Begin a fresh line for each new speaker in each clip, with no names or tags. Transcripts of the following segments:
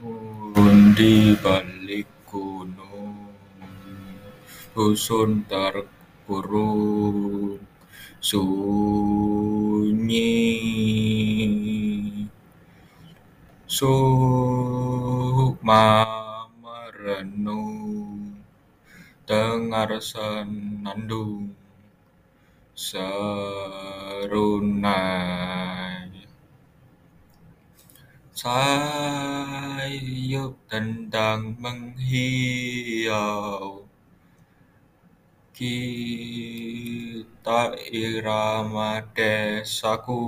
Di balik gunung, dusun terkurung sunyi. Sukma merenung, dengar senandung serunai. Sayup tendang menghiau, kita irama desaku.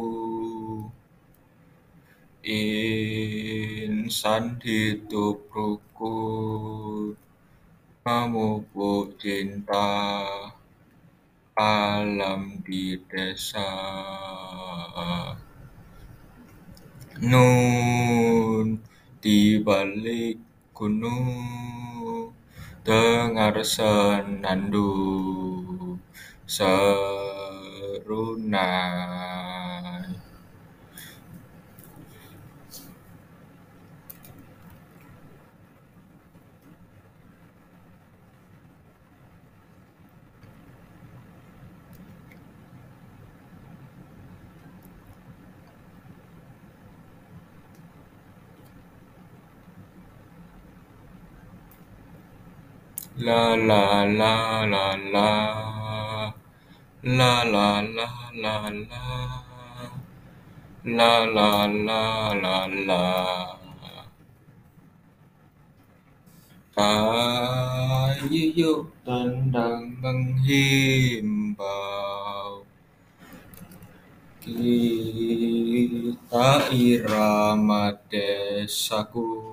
Insan hidup rukun, memupuk cinta alam di desa. Nun di balik gunung, dengar senandung serunai. La la la la la. La la la la la. La la la la la. Kayu tendang menghimbau. Kita irama desaku